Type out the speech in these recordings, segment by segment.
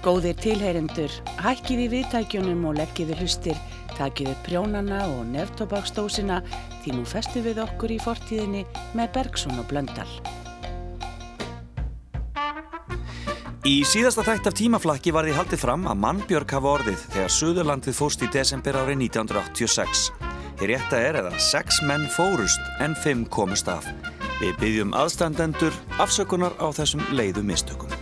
Góðir tilheyrendur, hækkið í viðtækjunum og leggið hlustir, takið upp prjónana og neftobakstósina því nú festu við okkur í fortíðinni með Bergson og Blöndal. Í síðasta þætt af tímaflakki var því haldið fram að mannbjörg hafa orðið þegar Suðurlandið fóst í desember árið 1986. Hér rétta er eða sex menn fórust en fimm komust af. Við byggjum aðstandendur afsökunar á þessum leiðu mistökum.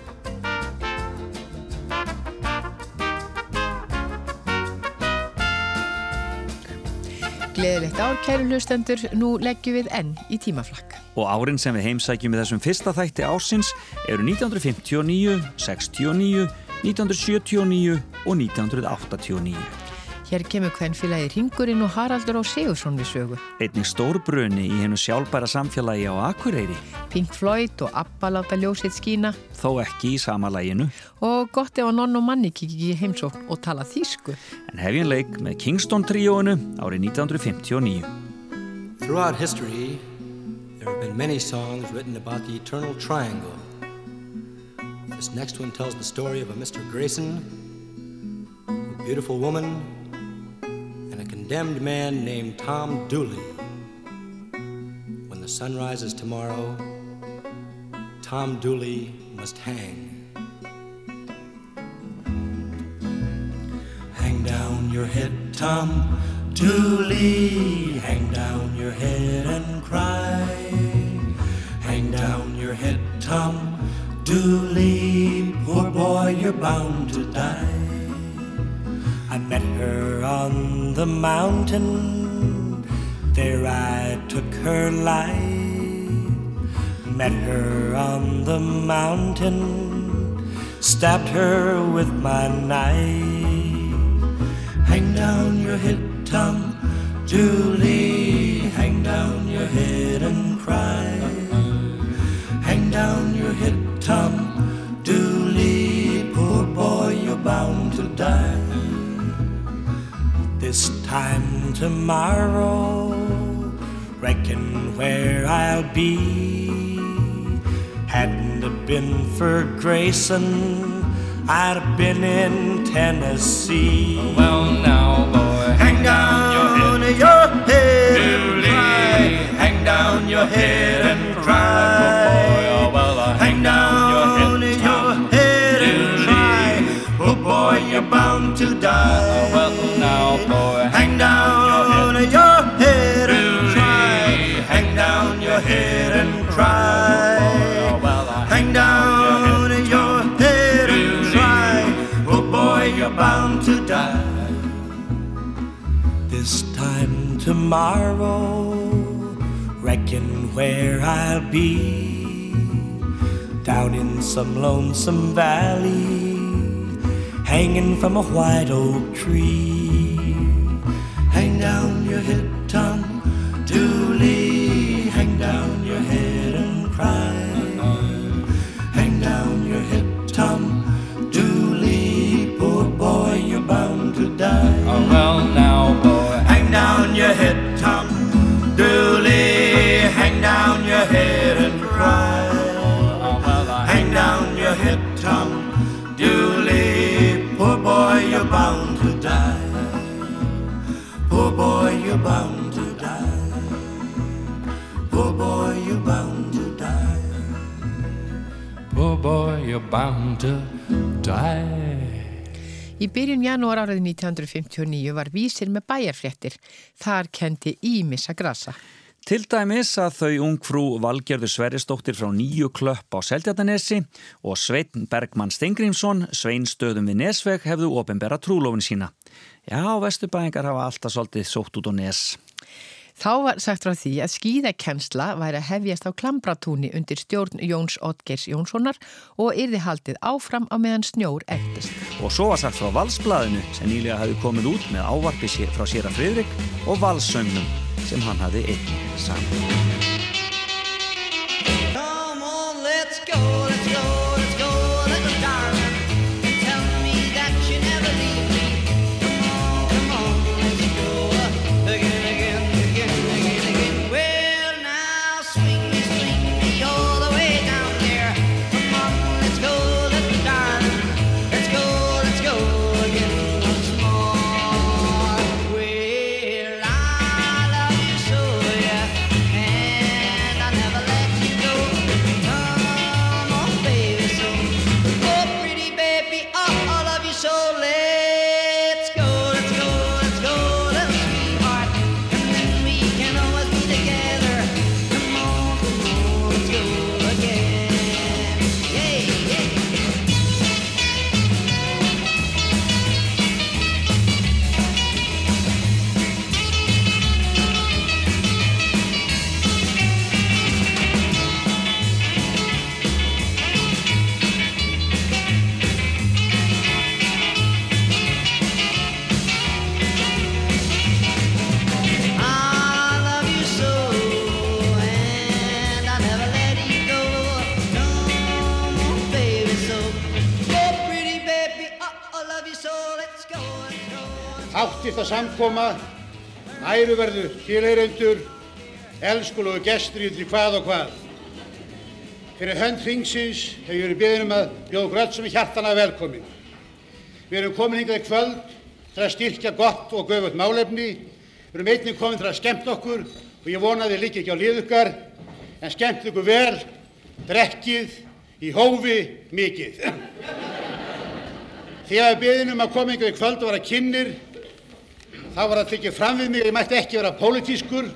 Gleðilegt ár, kæru hlustendur, nú leggjum við enn í tímaflakk. Og árin sem við heimsækjum með þessum fyrsta þætti ásins eru 1959, 69, 1979 og 1989. Hér kemur hvern félagi Ringurinn og Haraldur á Sigursson við sögu. Einnig stórbrunni í hennu sjálfbæra samfélagi á Akureyri. Pink Floyd og Abba láta ljósið skína. Þó ekki í sama læginu. Og gott ef að nonn og manni kikið í heimsókn og tala þýsku. En hefjum leik með Kingston tríóinu árið 1959. Throughout history, there have been many songs written about the eternal triangle. This next one tells the story of a Mr. Grayson, a beautiful woman, condemned man named Tom Dooley. When the sun rises tomorrow, Tom Dooley must hang. Hang down your head, Tom Dooley. Hang down your head and cry. Hang down your head, Tom Dooley. Poor boy, you're bound to die. I met her on the mountain, there I took her life. Met her on the mountain, stabbed her with my knife. Hang down your head, Tom Julie, hang down your head and cry. Hang down your head, Tom Dooley, poor boy, you're bound to die. This time tomorrow, reckon where I'll be. Hadn't it been for Grayson, I'd have been in Tennessee. Well, now, boy, hang down your head, your head and cry. Hang down your head and cry. Tomorrow, reckon where I'll be. Down in some lonesome valley, hanging from a white oak tree. Hang down your head, Tom Dooley. Hang down your head and cry. Hang down your head, Tom Dooley. Poor boy, you're bound to die. Bound to die. Í byrjun janúar árið 1959 var vísir með bæjarfréttir. Þar kendi Ímissa grasa. Til dæmis að þau ungfrú Valgerður Sverrisdóttir frá nýju klöpp á Seldjartanesi og Svein Bergmann Stengrímsson, Svein stöðum við Nesveg, hefðu ofinbera trúlofin sína. Já, vestubæðingar hafa alltaf svolítið sótt út á Nes. Þá var sagt frá því að skíðakensla væri að hefjast á Klambratúni undir stjórn Jóns Otgers Jónssonar og yrði haldið áfram á meðan snjór ektist. Og svo var sagt frá Valsblæðinu sem nýlega hafi komið út með ávarpi frá sér að Fridrik og Valsöngnum sem hann hafi einnig saman. Samkoma, æruverðu tilheyrendur, elskulegu gestur í því hvað og hvað. Fyrir hönd hringsins hefur ég verið beðin um að bjóða okkur öll sem er hjartana velkomin. Við erum komin hingað í kvöld til að styrkja gott og göfut málefni. Við erum einnig komin til að skemmt okkur og ég vona að þið líka ekki á liðukkar en skemmt ykkur vel, drekkið, í hófi mikið. Þegar við beðin um að koma hingað í kvöld og vera kynir þá var það tekið fram við mig að ég mætti ekki vera pólitískur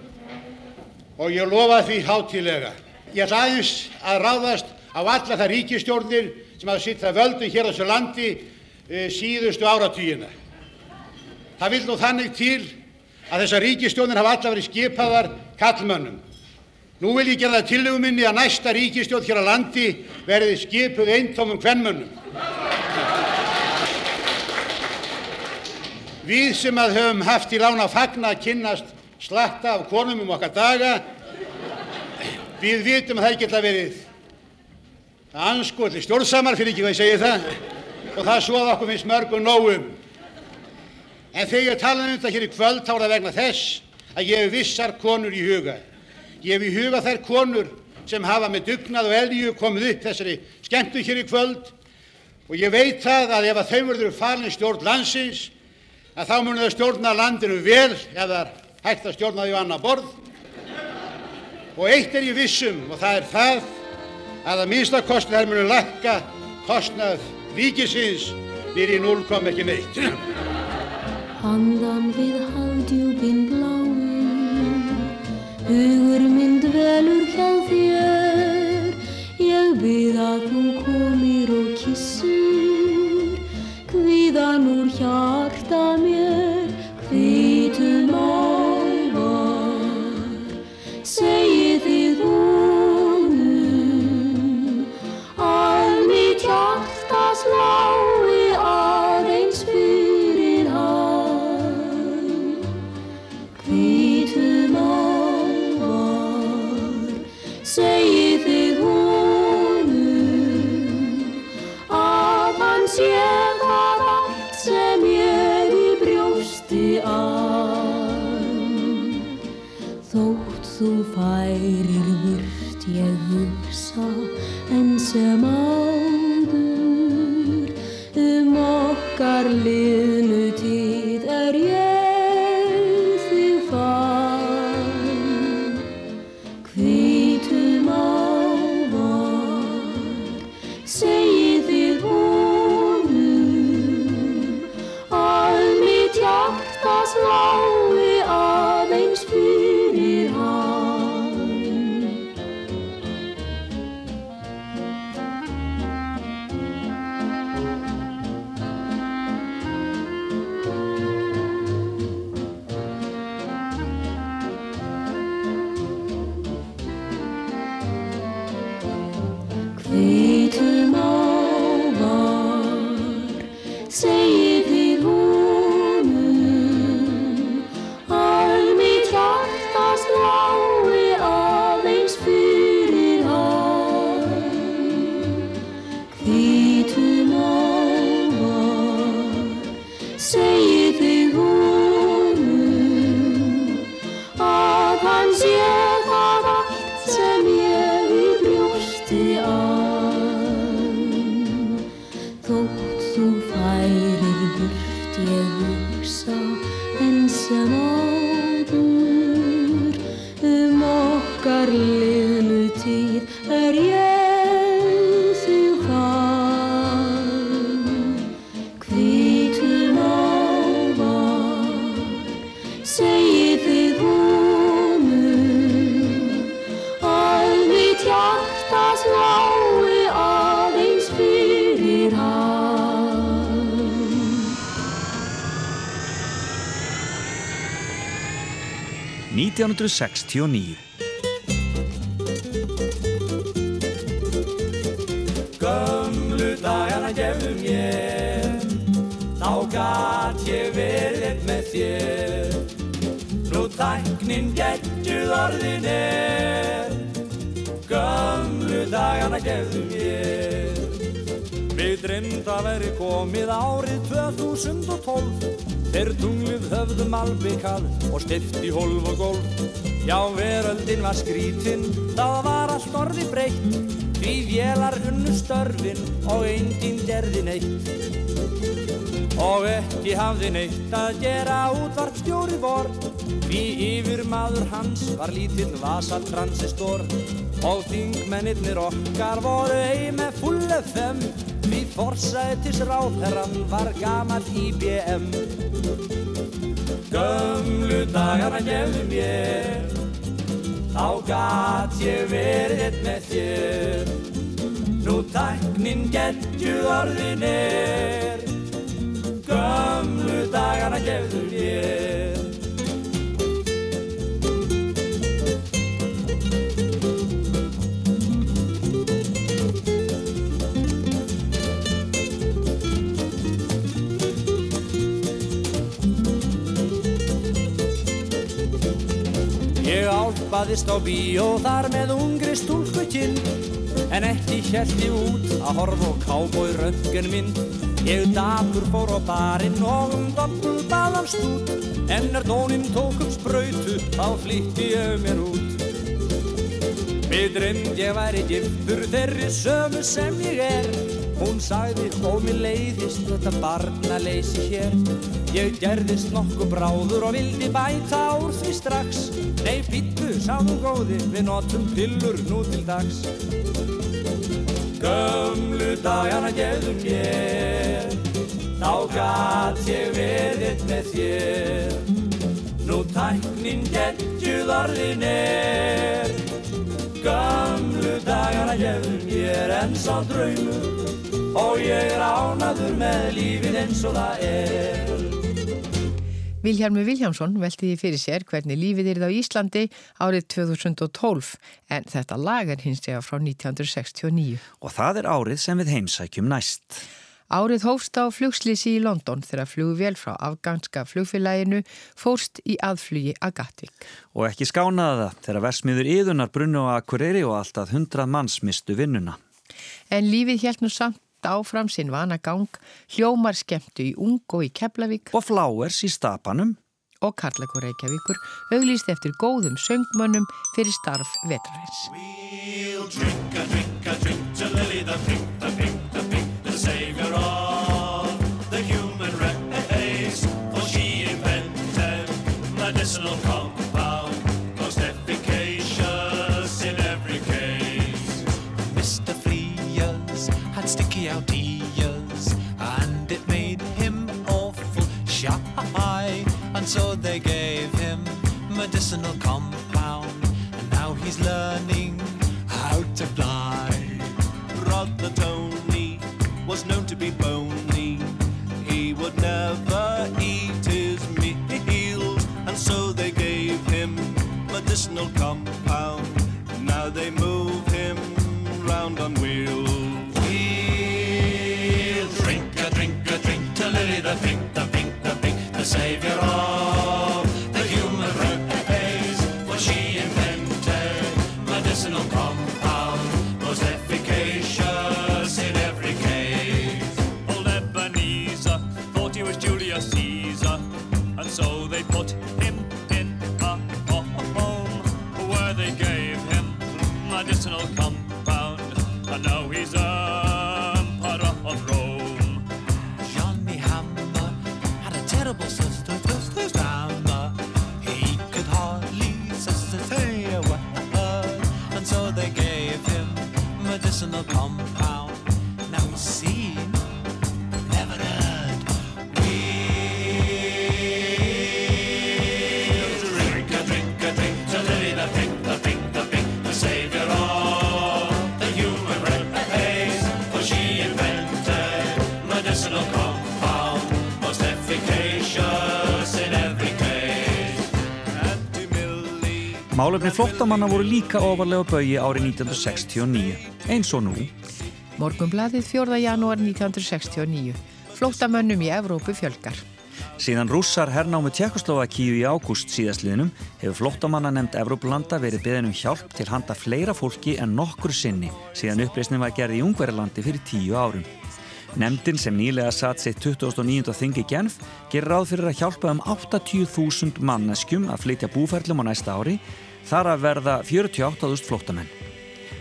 og ég lofa því hátilega. Ég ætla aðeins að ráðast á alla það ríkistjórnir sem hafa sitt það völdum hér á þessu landi e, síðustu áratvíina. Það vil nú þannig til að þessar ríkistjórnir hafa alla verið skipaðar kallmönnum. Nú vil ég gera það tillöguminni að næsta ríkistjórn hér á landi verði skipuð eintómum kvennmönnum. Við sem að höfum haft í lána fagna að kynnast slatta af konum um okkar daga, við vitum að það geta verið anskotli stjórnsamar fyrir ekki hvað ég segi það og það svoða okkur finnst mörgum nógum. En þegar ég tala um þetta hér í kvöld þá er það vegna þess að ég hef vissar konur í huga. Ég hef í huga þær konur sem hafa með dugnað og elju komið upp þessari skemmtu hér í kvöld og ég veit það að ef að þau verður falin stjórn landsins að þá munum þau stjórna landinu vel eða hægt að stjórna því á annar borð. Og eitt er ég vissum og það er það að að minnstakosti þær munum lakka kostnað ríkisins nýri 0, ekki neitt. Handan við hafdjúpin bláu, hugur minn dvelur hjá þér. Ég bið að þú komir og hviðan úr hjarta mér, hvítum álvar. Segið þið honum, að mitt hjarta slái þú færir burt ég hugsa en sem áður um okkar liðnu 1969 Gömlu dagana gefðu mér Þá gat ég verið með þér. Nú tæknin geggjuð orðin er. Gömlu dagana gefðu mér. Við dreymd að veri komið árið 2012 Þeir tunglið höfðum albikað og stift í hólf og gólf. Já, veröldin var skrítinn, það var allt orði breytt. Því vélar unnu störfin og enginn gerði neitt. Og ekki hafði neitt að gera útvart stjóri vor. Því yfir maður hans var lítill vasatransistor. Og þingmennirnir okkar voru ei með full FM Því forsætis ráðherran var gamal IBM Gömlu dagana gefðu mér. Þá gat ég verið eitt með þér. Nú tæknin geggjuð orðin er Gömlu dagana gefðu mér Ég álpaðist á bíó þar með ungri stúlkukinn En ekki ég út að horfa á kábói röntgen mynd Ég dapur fór á barinn og um doppul baðan stút. En er tóninn tók upp spröytu þá flýtti ég mér út. Mér dreymd ég væri giftur þeirri sömu sem ég er Hún sagði og mér leiðist þetta barna leysi hér. Ég gerðist nokkuð bráður og vildi bæta úr því strax. Nei býttu, sáðum góði, við notum pillur nú til dags. Gömlu dagana gefðu mér. Þá gat ég verið með þér. Nú tæknin geggjuð orðin er Gömlu dagana gefðu mér en sá draumur Og ég er ánaður með lífið eins og það er Vilhjálmur Viljámsson velti því fyrir sér hvernig lífið er það á Íslandi árið 2012 en þetta lag er hins vegar frá 1969. Og það er árið sem við heimsækjum næst. Árið hófst á flugslýsi í London þegar flugvél frá afganska flugfélaginu fórst í aðflugi að Gatvík. Og ekki skánaða það þegar versmiður yðunar brunnu á Akureyri og alltaf hundrað manns mistu vinnuna. En lífið held nú samt áfram sinn vana gang, hljómar skemmtu í Ung og í Keflavík og Flowers í Stapanum og Karlakur Reykjavíkur auglýst eftir góðum söngmönnum fyrir starf vetrarins. We'll drink a drink a drink to Lily the pink, medicinal compound, most efficacious in every case. Mr. Frears had sticky out ears and it made him awful shy. And so they gave him medicinal compound and now he's learning Málefni flóttamanna voru líka ofarlega bögi árið 1969, eins og nú. Morgunbladið 4. janúar 1969. Flóttamönnum í Evrópu fjölgar. Síðan rússar hernámu Tjekkoslovakíu í ágúst síðastliðnum hefur flóttamanna nefnd Evrópulanda verið beðin um hjálp til handa fleira fólki en nokkur sinni síðan uppreisnin var gerði í Ungverilandi fyrir tíu árum. Nemndin sem nýlega satt sitt 2009. þingi Genf gerir ráð fyrir að hjálpa um 80.000 manneskjum að flytja búferlum á næsta ári þar að verða 48.000 flóttamenn.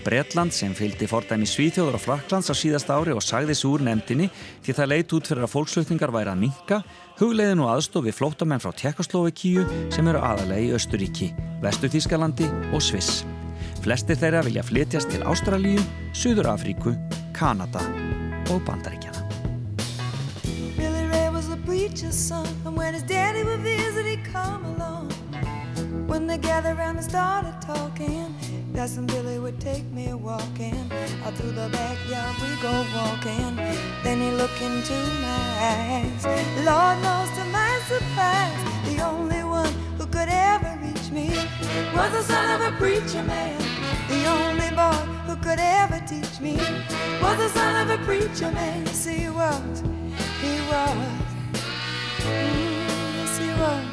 Bretland sem fylgdi fordæmi Svíþjóður og Fraklands á síðasta ári og sagði svo úr nefndinni því það leit út fyrir að fólksflutningar væri að minka, hugleiðin og aðstofi flóttamenn frá Tjekkoslovakíu sem eru aðalega í Östuríki, Vesturþískalandi og Sviss. Flestir þeirra vilja flytjast til Ástralíu, Suður Afríku, Kanada og Bandaríkjana. Billy Ray was a preacher's son, and when his daddy would visit, he'd come along. When they gathered around and started talking, Cousin Billy would take me walking. Out through the backyard we go walking. Then he looked into my eyes. Lord knows to my surprise, the only one who could ever reach me was the son of a preacher man. The only boy who could ever teach me was the son of a preacher man. Yes, he was. He was. Mm, yes, he was.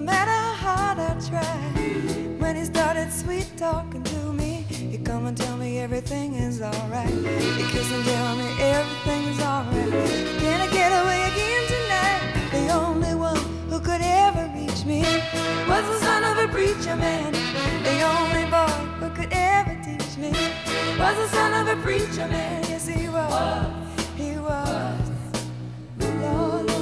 No matter how I try. When he started sweet talking to me, he'd come and tell me everything is alright. He'd kiss and tell me everything is alright. Can I get away again tonight? The only one who could ever reach me was the son of a preacher man. The only boy who could ever teach me was the son of a preacher man. Yes, he was. He was. Lord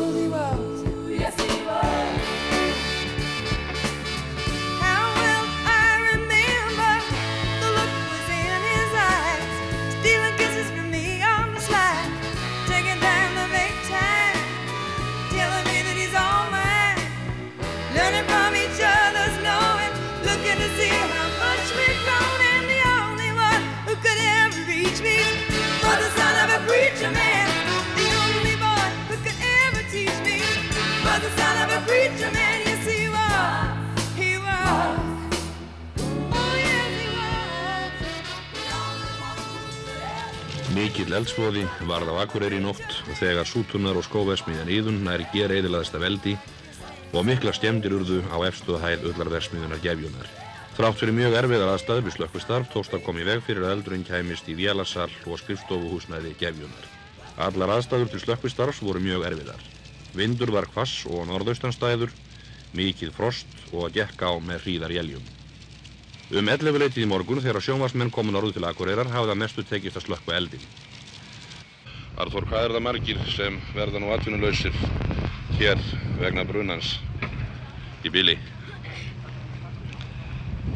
Mikill eldsvoði varð á Akureyri í nótt og þegar sútunar og skóversmiðjan Íðun nær ger eðilaðasta veldi og mikla skemmdir urðu á efstuða hæð öllarversmiðunar gefjunar. Þrátt fyrir mjög erfiðar aðstæður við slökkvistarf tókst að koma í veg fyrir að eldurinn kæmist í vélasal og skrifstofuhúsnæði gefjunar. Allar aðstæður til slökkvistarfs voru mjög erfiðar. Vindur var kvass og norðaustanstæður, mikið frost og að gekka á með hríðar jæljum. Um 11 leitið í morgun þegar sjónvarsmenn komu norðu til Akureyrar hafði að mestu tekist að slökkva eldin. Arþór, hvað er það margir sem verða nú atvinnulausir hér vegna brunans í bíli?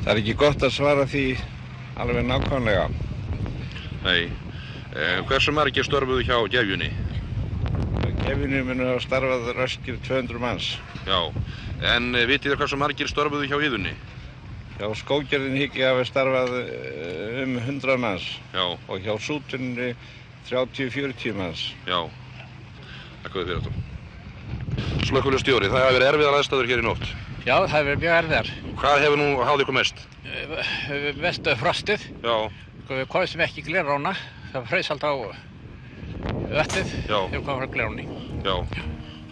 Það er ekki gott að svara því alveg nákvæmlega. Nei. Eh, hversu margir störfuðu hjá gefjunni? Gefinu munu hafa starfað raskir 200 manns. Já. En eh, vitið þér hversu margir störfuðu hjá yðunni? Hjá skógerðin higgi hafi starfað eh, um 100 manns. Já. Og hjá sútunni 30-40 manns. Já. Takk fyrir þetta. Slökkulega stjóri, það hefur verið erfiðar aðstæður hér í nótt. Já, það hefur verið mjög erfiðar. Hvað hefur nú háð ykkur mest? Vestu frostið. Já. Sko, Við komum ekki í glerána. Það fröys alltaf á vettið. Já. Við komum frá gleráni. Já.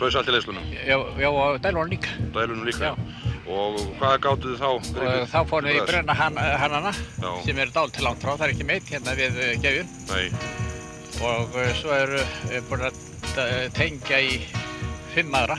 Fröys allt í leyslunum? Já, já, og dælunum líka. Dælunum líka? Já. Og hvað gátuð þið þá? Og þá fórum við í brenna han, hannana Já. sem eru dál til langt frá. Það er ekki meitt hérna við gefjun. Nei. Og uh, svo eru við búin að uh, tengja í fimm aðra.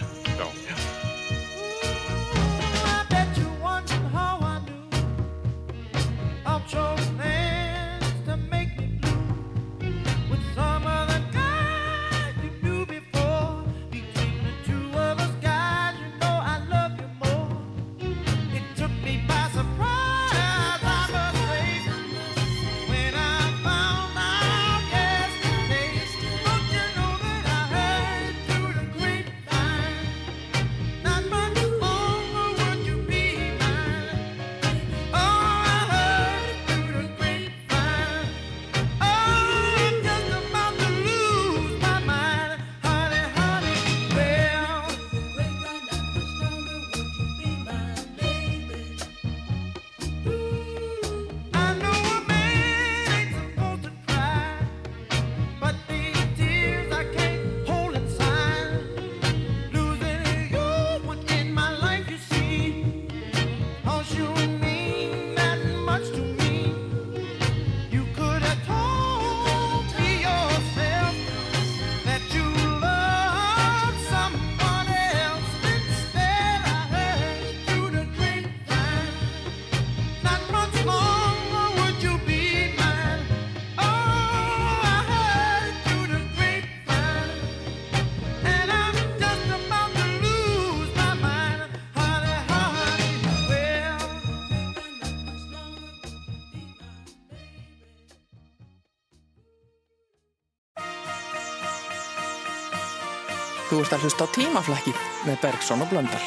Þú ert að hlusta á tímaflækið með Bergson og Blöndal.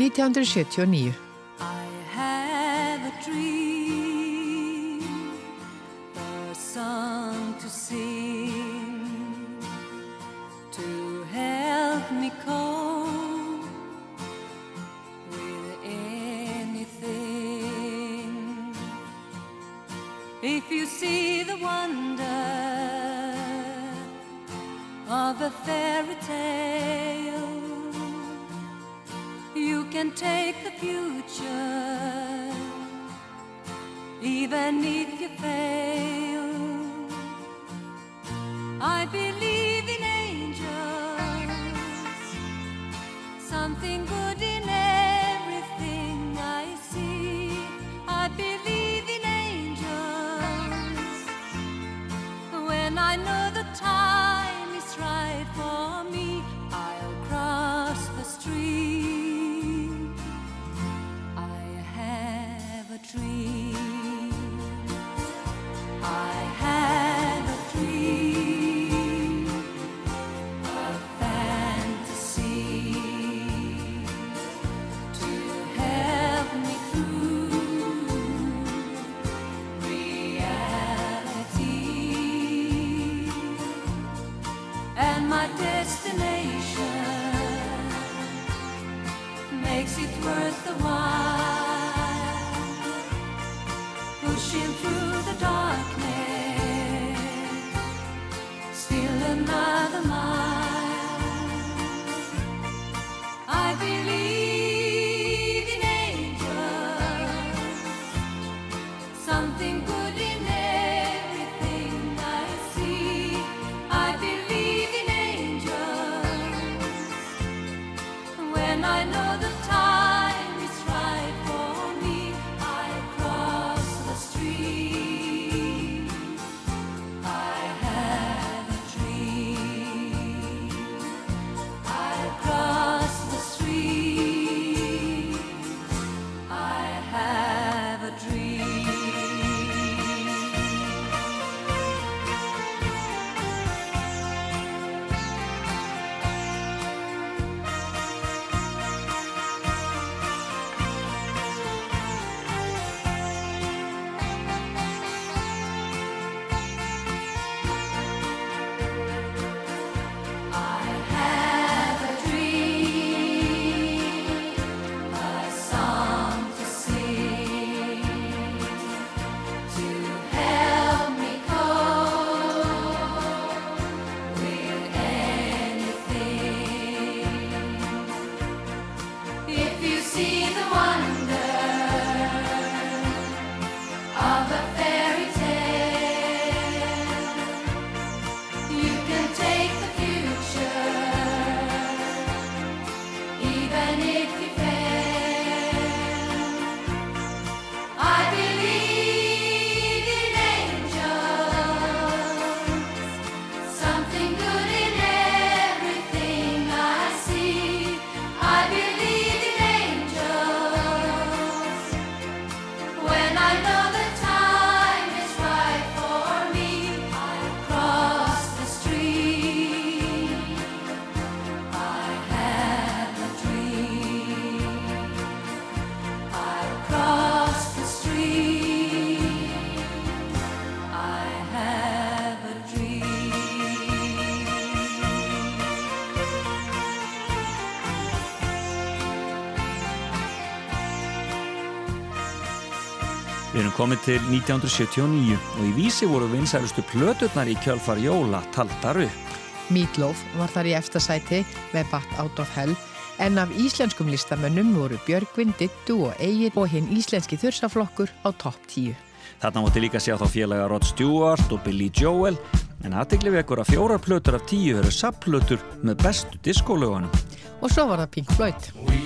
Nítjándur 79 and my destination makes it worth the while. Pushing through the darkness, still another mile. komið til 1979 og í vísi voru vinsælustu plöturnar í kjálfar Jóla taldar upp. Mítlóf var þar í eftasæti með Bat Out of Hell en af íslenskum listamönnum voru Björgvin, Dittu og Egil og hinn íslenski þursaflokkur á topp 10. Þarna móti líka sjá þá félaga Rod Stewart og Billy Joel en aðteglið við ekkur að fjórar plötur af tíu eru sapplötur með bestu diskólögunum. Og svo var það Pink Floyd.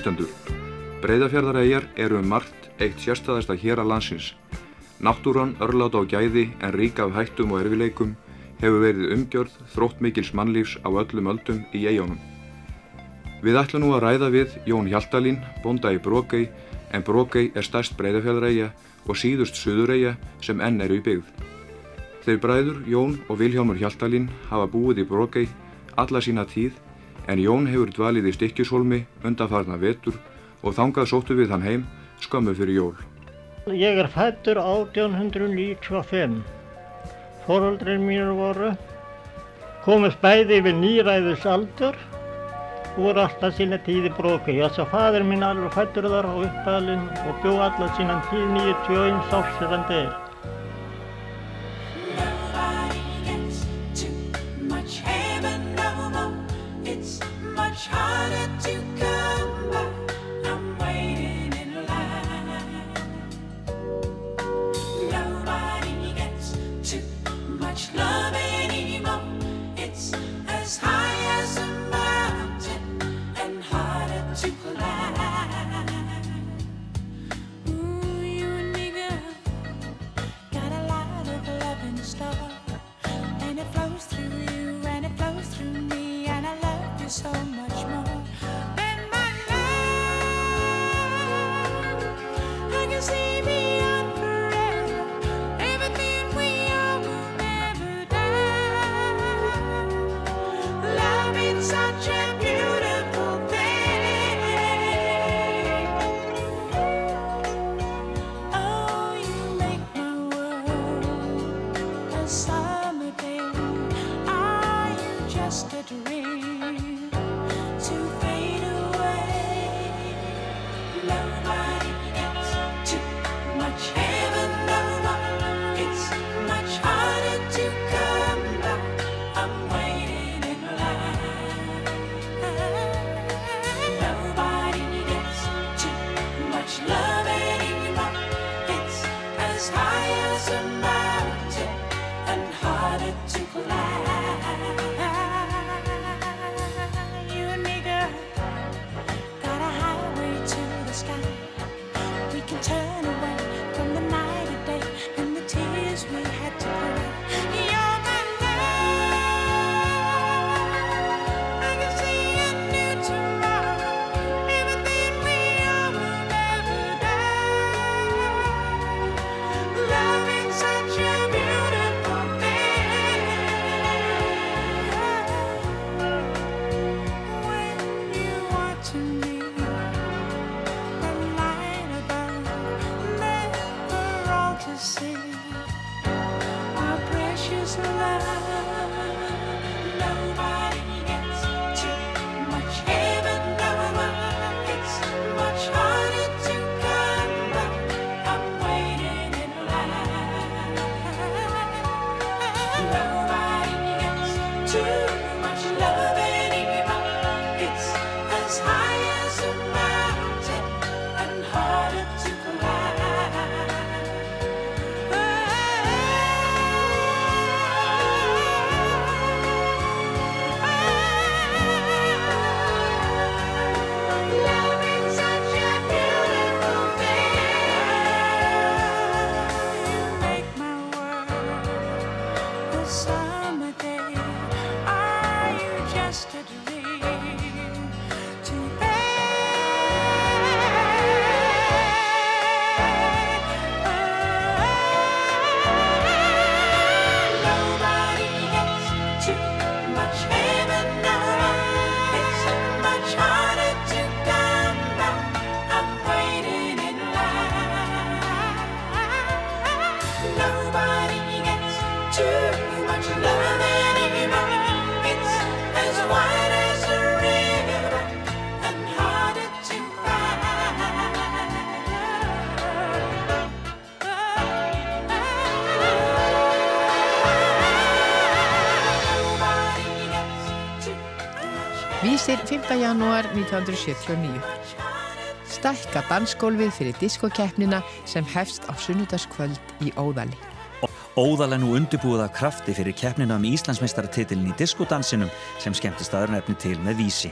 Hlustendur, breyðafjörðarægjar eru um margt eitt sérstæðasta hér að landsins. Náttúran örláta á gæði en rík af hættum og erfileikum hefur verið umgjörð þrótt mikils mannlífs á öllum öldum í eigunum. Við ætlum nú að ræða við Jón Hjaltalín, bónda í Brókei, en Brókei er stærst breyðafjörðarægja og síðust suðurægja sem enn eru í byggð. Þeir bræður Jón og Vilhjálmur Hjaltalín hafa búið í Brókei alla sína tíð en Jón hefur dvalið í Stykkishólmi undanfarna vetur og þangað sóttu við hann heim skömmu fyrir jól. Ég er fættur 1895. Fóröldrin mínir voru komist bæði yfir nýræðisaldur og voru alltaf sína tíð í bróki. Þess að fadur minn alveg fættur þar á uppalinn og bjó alltaf sína tíð 91 árs þegar hann deyr. 5. janúar 1979. Stækka dansgólfið fyrir diskokeppnina sem hefst á sunnudagskvöld í Óðali. Óðal er nú undirbúið af krafti fyrir keppnina um Íslandsmeistaratitilin í diskodansinum sem skemmtist aðurnefni til með vísi.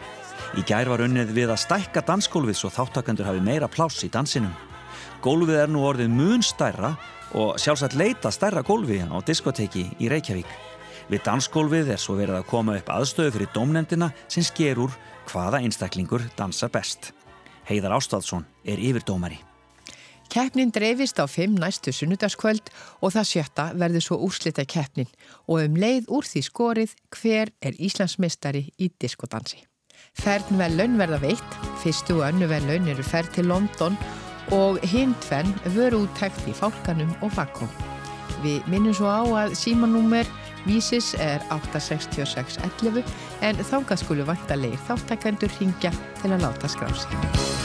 Í gær var unnið við að stækka dansgólfið svo þáttakandur hafi meira pláss í dansinum. Gólfið er nú orðið mun stærra og sjálfsagt leita stærra gólfi á diskoteki í Reykjavík. Við dansgólfið er svo verið að koma upp aðstöðu fyrir dómnefndina sem sker úr hvaða einstaklingur dansar best. Heiðar Ástadsson er yfirdómari. Keppnin dreifist á fimm næstu sunnudagskvöld og það sjötta verður svo úrslita keppnin og um leið úr því skorið hver er Íslandsmeistari í diskodansi. Fern velun verða veitt, fyrstu og önnu velun eru ferð til London og hinn tvenn vöru úttækt í fálkanum og vakko. Við minnum svo á að símanúmer vísis er 86611 en þángað skulu vantarlegir þáttækendur ringja til að láta skrá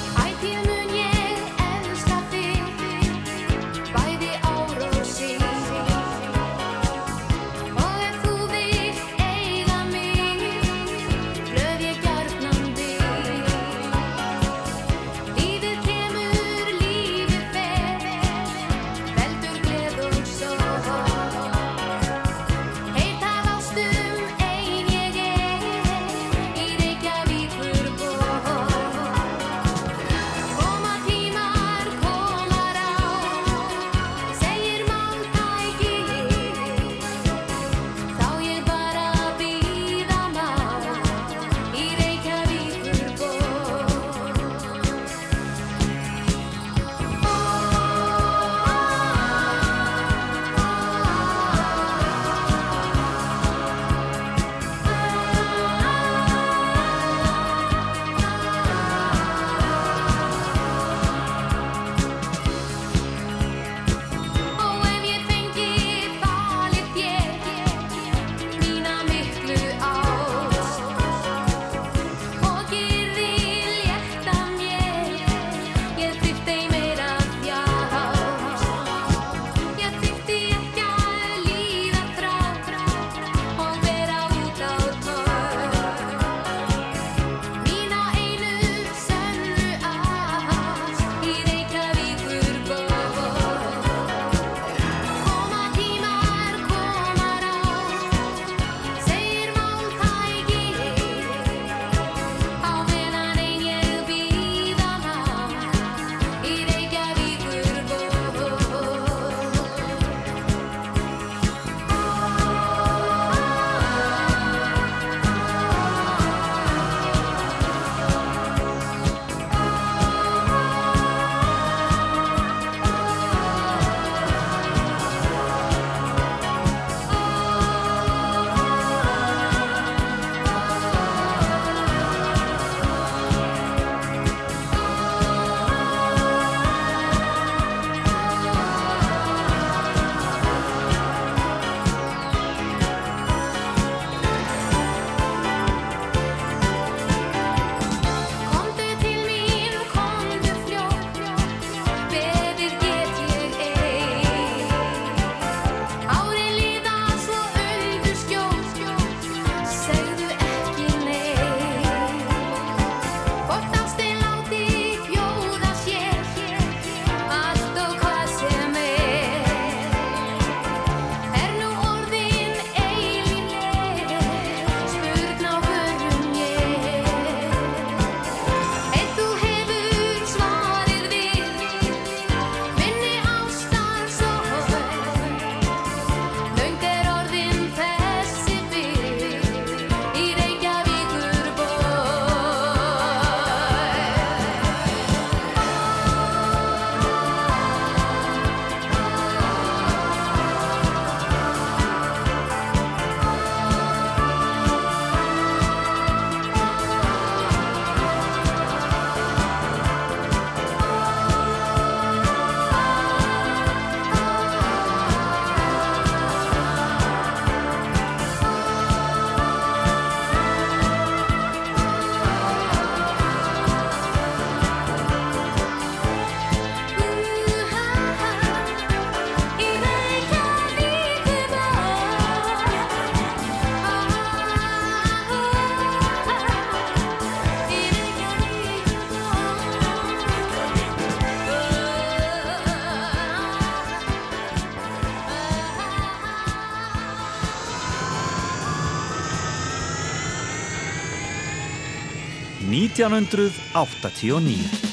1989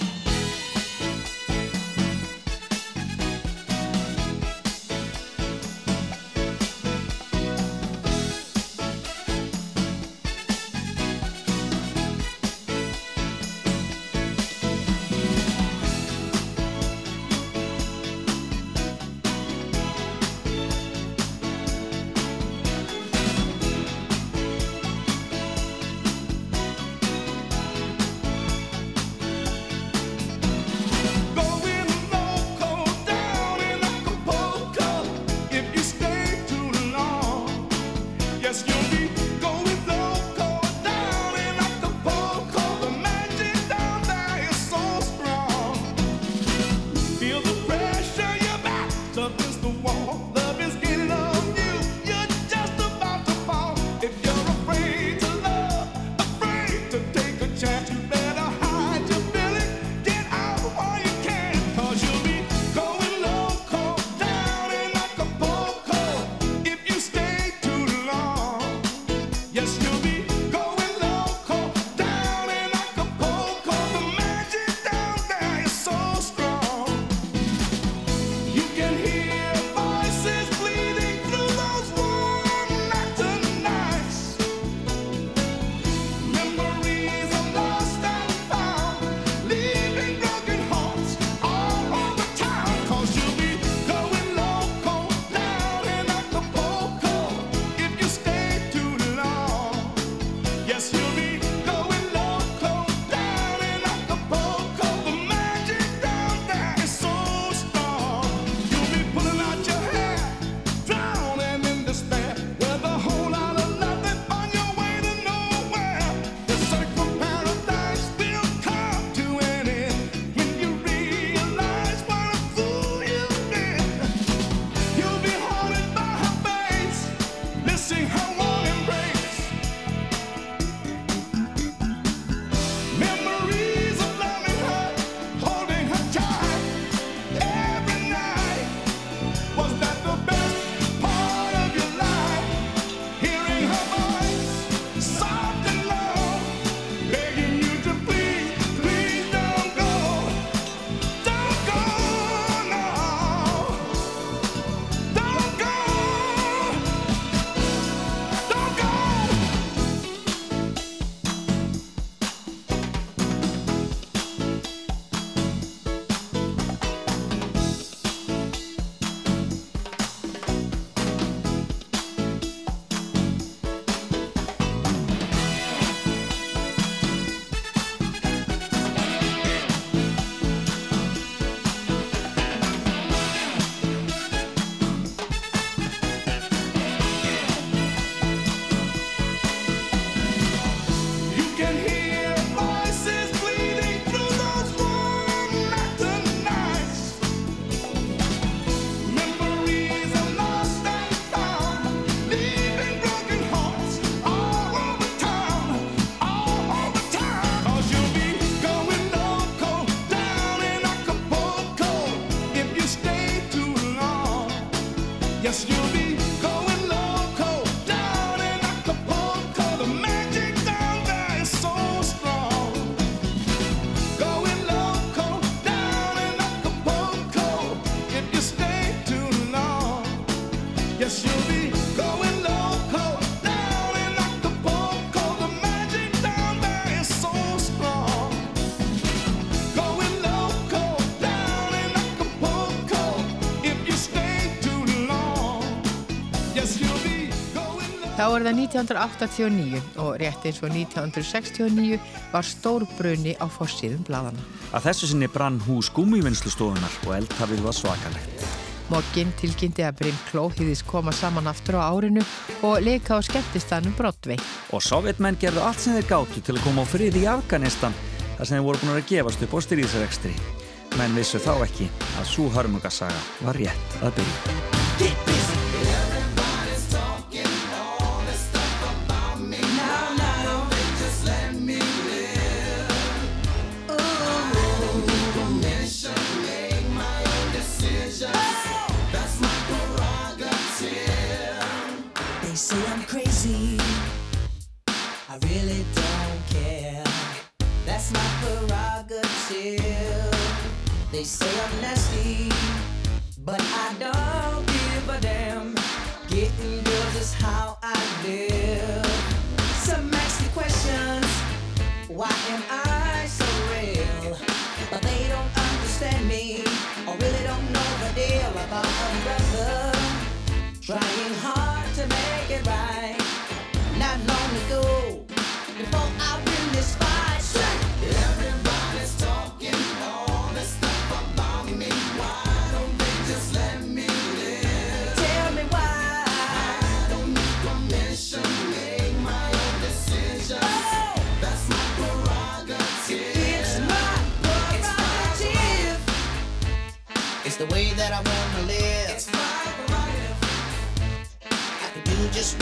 var það 1989 og rétt eins og 1969 var stór brunni á fórsíðum bladana. Að þessu sinni brann hús gúmivinnslustofunar og eldhafið var svakalegt. Mokkin tilkynnti að Bryn Klóhiðis koma saman aftur á árinu og leika á skemmtistanum Brodvei. Og sovjetmenn gerðu allt sem þeir gáttu til að koma á frið í Afganistan þar sem þeir voru búin að gefast upp á styrjísarextri. Menn vissu þá ekki að svo hörmungasaga var rétt að byrja.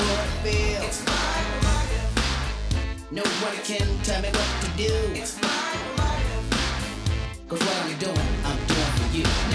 What I feel. It's my prerogative. Nobody can tell me what to do. It's my prerogative. Cause what I'm doing, I'm doing for you.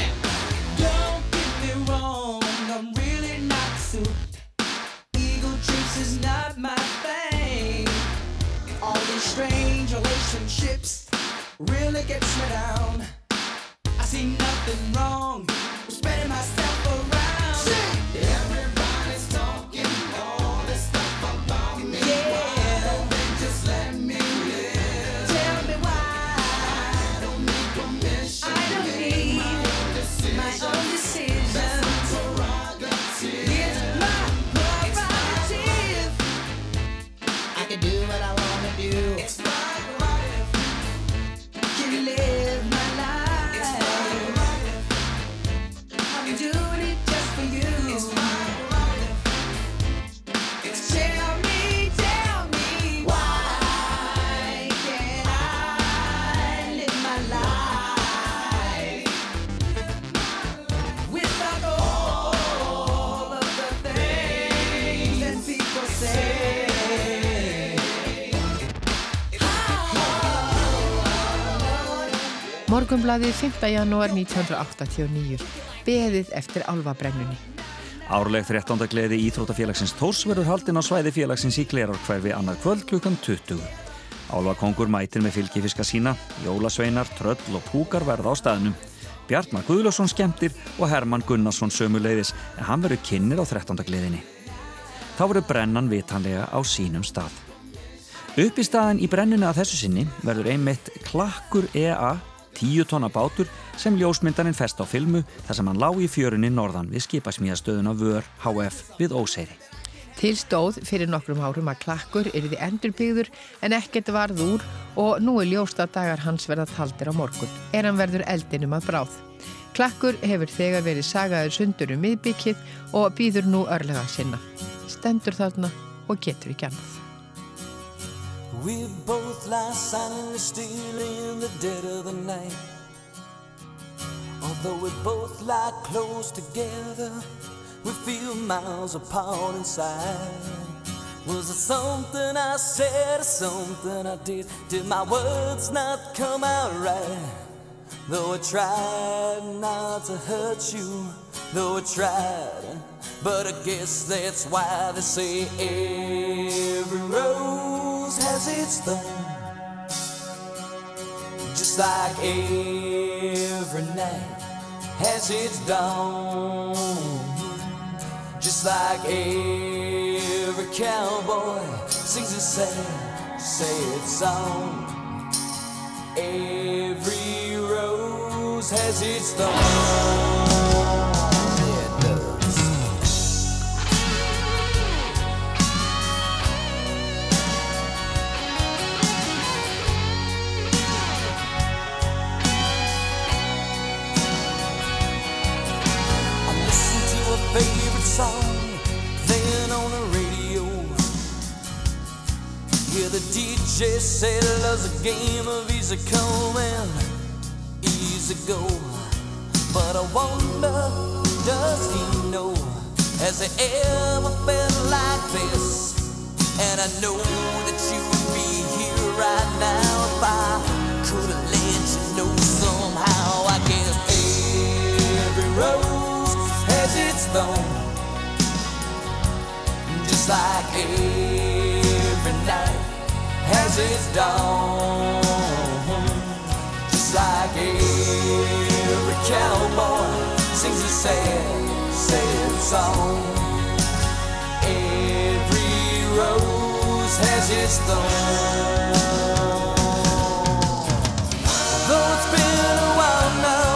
Morgunbladið 5. janúar 1989. Beðið eftir álfabrennunni. Árleg 13. gleði Íþrótafélagsins Þórs verður haldinn á svæði félagsins í Glerárkverfi annar kvöld klukkan 20. Álfakongur mætir með fylgifiska sína, jólasveinar, tröll og púkar verða á staðnum. Bjartmar Guðlásson skemmtir og Herman Gunnarsson sömuleiðis en hann verður kynir á 13. gleðinni. Þá verður brennan vitanlega á sínum stað. Upp í staðin í brenninu að þessu sinni verður einmitt Klakkur EA 10 tonna bátur sem ljósmyndarinn fest á filmu þar sem hann lá í fjörunni norðan við skipasmíðastöðuna Vör HF við Óseyri. Til stóð fyrir nokkrum árum að klakkur yrði endurbyggður en ekkert varð úr og nú er ljóst að dagar hans verða taldir á morgun. Er hann verður eldinum að bráð. Klakkur hefur þegar verið sagaður sundur um miðbyggið og býður nú örlega sinna. Stendur þarna og getur ekki annað. We both lie silently still in the dead of the night. Although we both lie close together, we feel miles apart inside. Was it something I said or something I did? Did my words not come out right? Though I tried not to hurt you, though I tried, but I guess that's why they say every rose has its thorn. Just like every night has its dawn. Just like every cowboy sings a sad, sad song. Every rose has its thorn. DJ said love's a game of easy come and easy go. But I wonder, does he know? Has he ever felt like this? And I know that you would be here right now if I could have let you know somehow. I guess every rose has its thorn, just like every night its dawn. Just like every cowboy sings a sad, sad song. Every rose has its thorn. Though it's been a while now,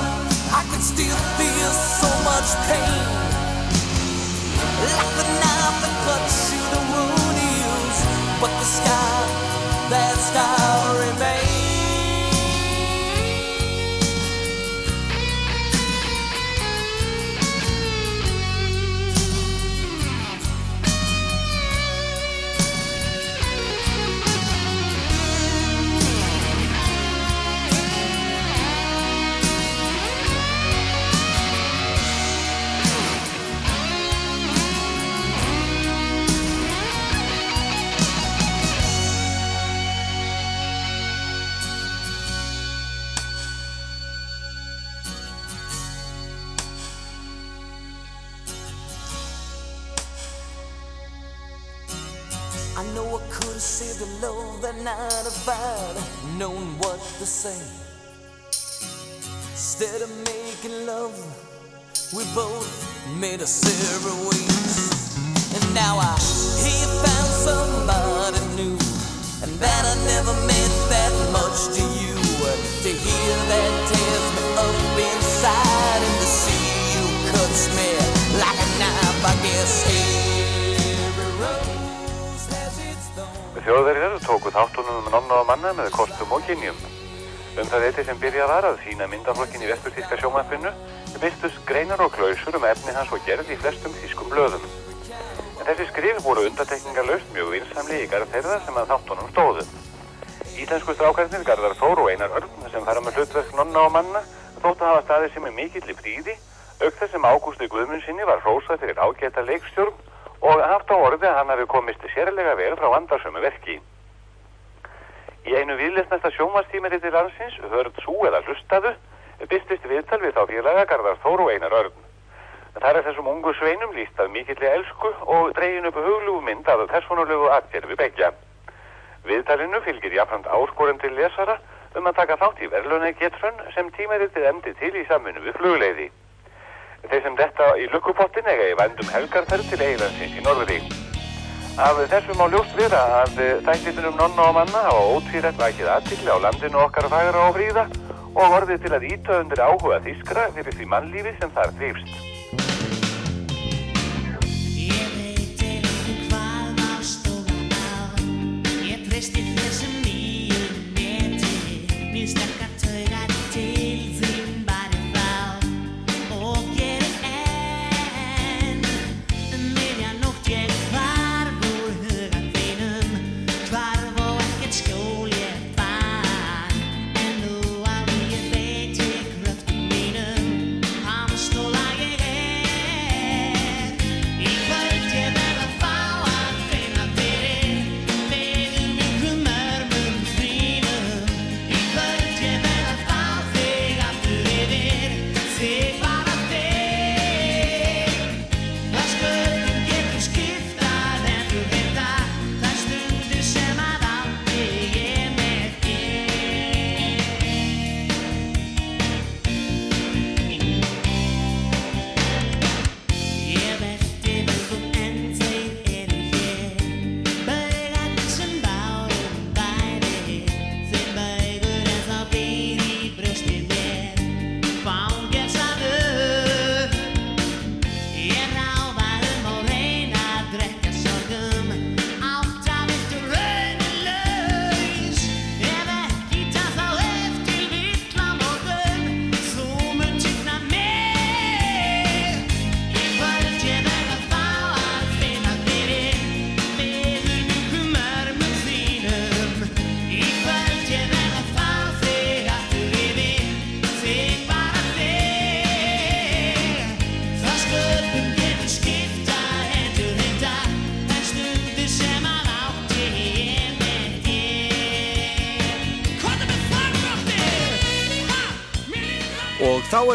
I can still feel so much pain. Like the knife that cuts you, the wound heals, but the scar, that scar remains. Thorn. Þjóðverjar tóku þáttunum um nonna og manna með kostum og kynjum. Um það eitthvað sem byrjað var að sína myndaflokkin í vesturtíska sjómappinu byrstust greinar og klausur um efni hans og gerð í flestum þýskum blöðum. En þessi skrif voru undatekningar laust mjög vinsamli í garð þeirra sem að þáttunum stóðu. Íslensku strákarnir Garðar Þór og Einar Örn sem fara með hlutverk nonna og manna þóttu að hafa staðið sem er mikill í fríði auk þess sem Ágústi Guðmundsinni var hrósað fyrir ágæta leikstjórn og haft á orði að hann hafi komist sérlega vel frá vandarsömu verki. Í einu viðlesnasta sjómastímeriti landsins, hörð sú eða hlustaðu, byrstist viðtal við þá félaga Garðar Þór og Einar Örn. Það er þessum ungu sveinum líst að mikilli elsku og dregin upp huglugu mynd af persónulegu atgerfi begja. Viðtalinu fylgir jafnframt áskorun til lesara um að taka þátt í verðlunni getrun sem tímeritið emdi til í samfunnu við flugleiði. Þeir sem detta í lukkupottin eiga í vændum helgarferð til eigilansins í Norðri. Af þessu má ljóst vera að þættitunum nonna og manna hafa ótvírætt vækið aðtikli á landinu okkar fagra og fríða og orðið til að íta undir áhuga þýskra fyrir því mannlífi sem þar þrýfst.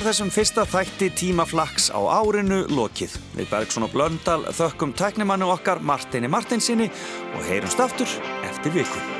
Er þessum fyrsta þætti tímaflaks á árinu lokið. Við Bergson og Blöndal þökkum tæknimannu okkar Martini Martinsinni og heyrumst aftur eftir viku.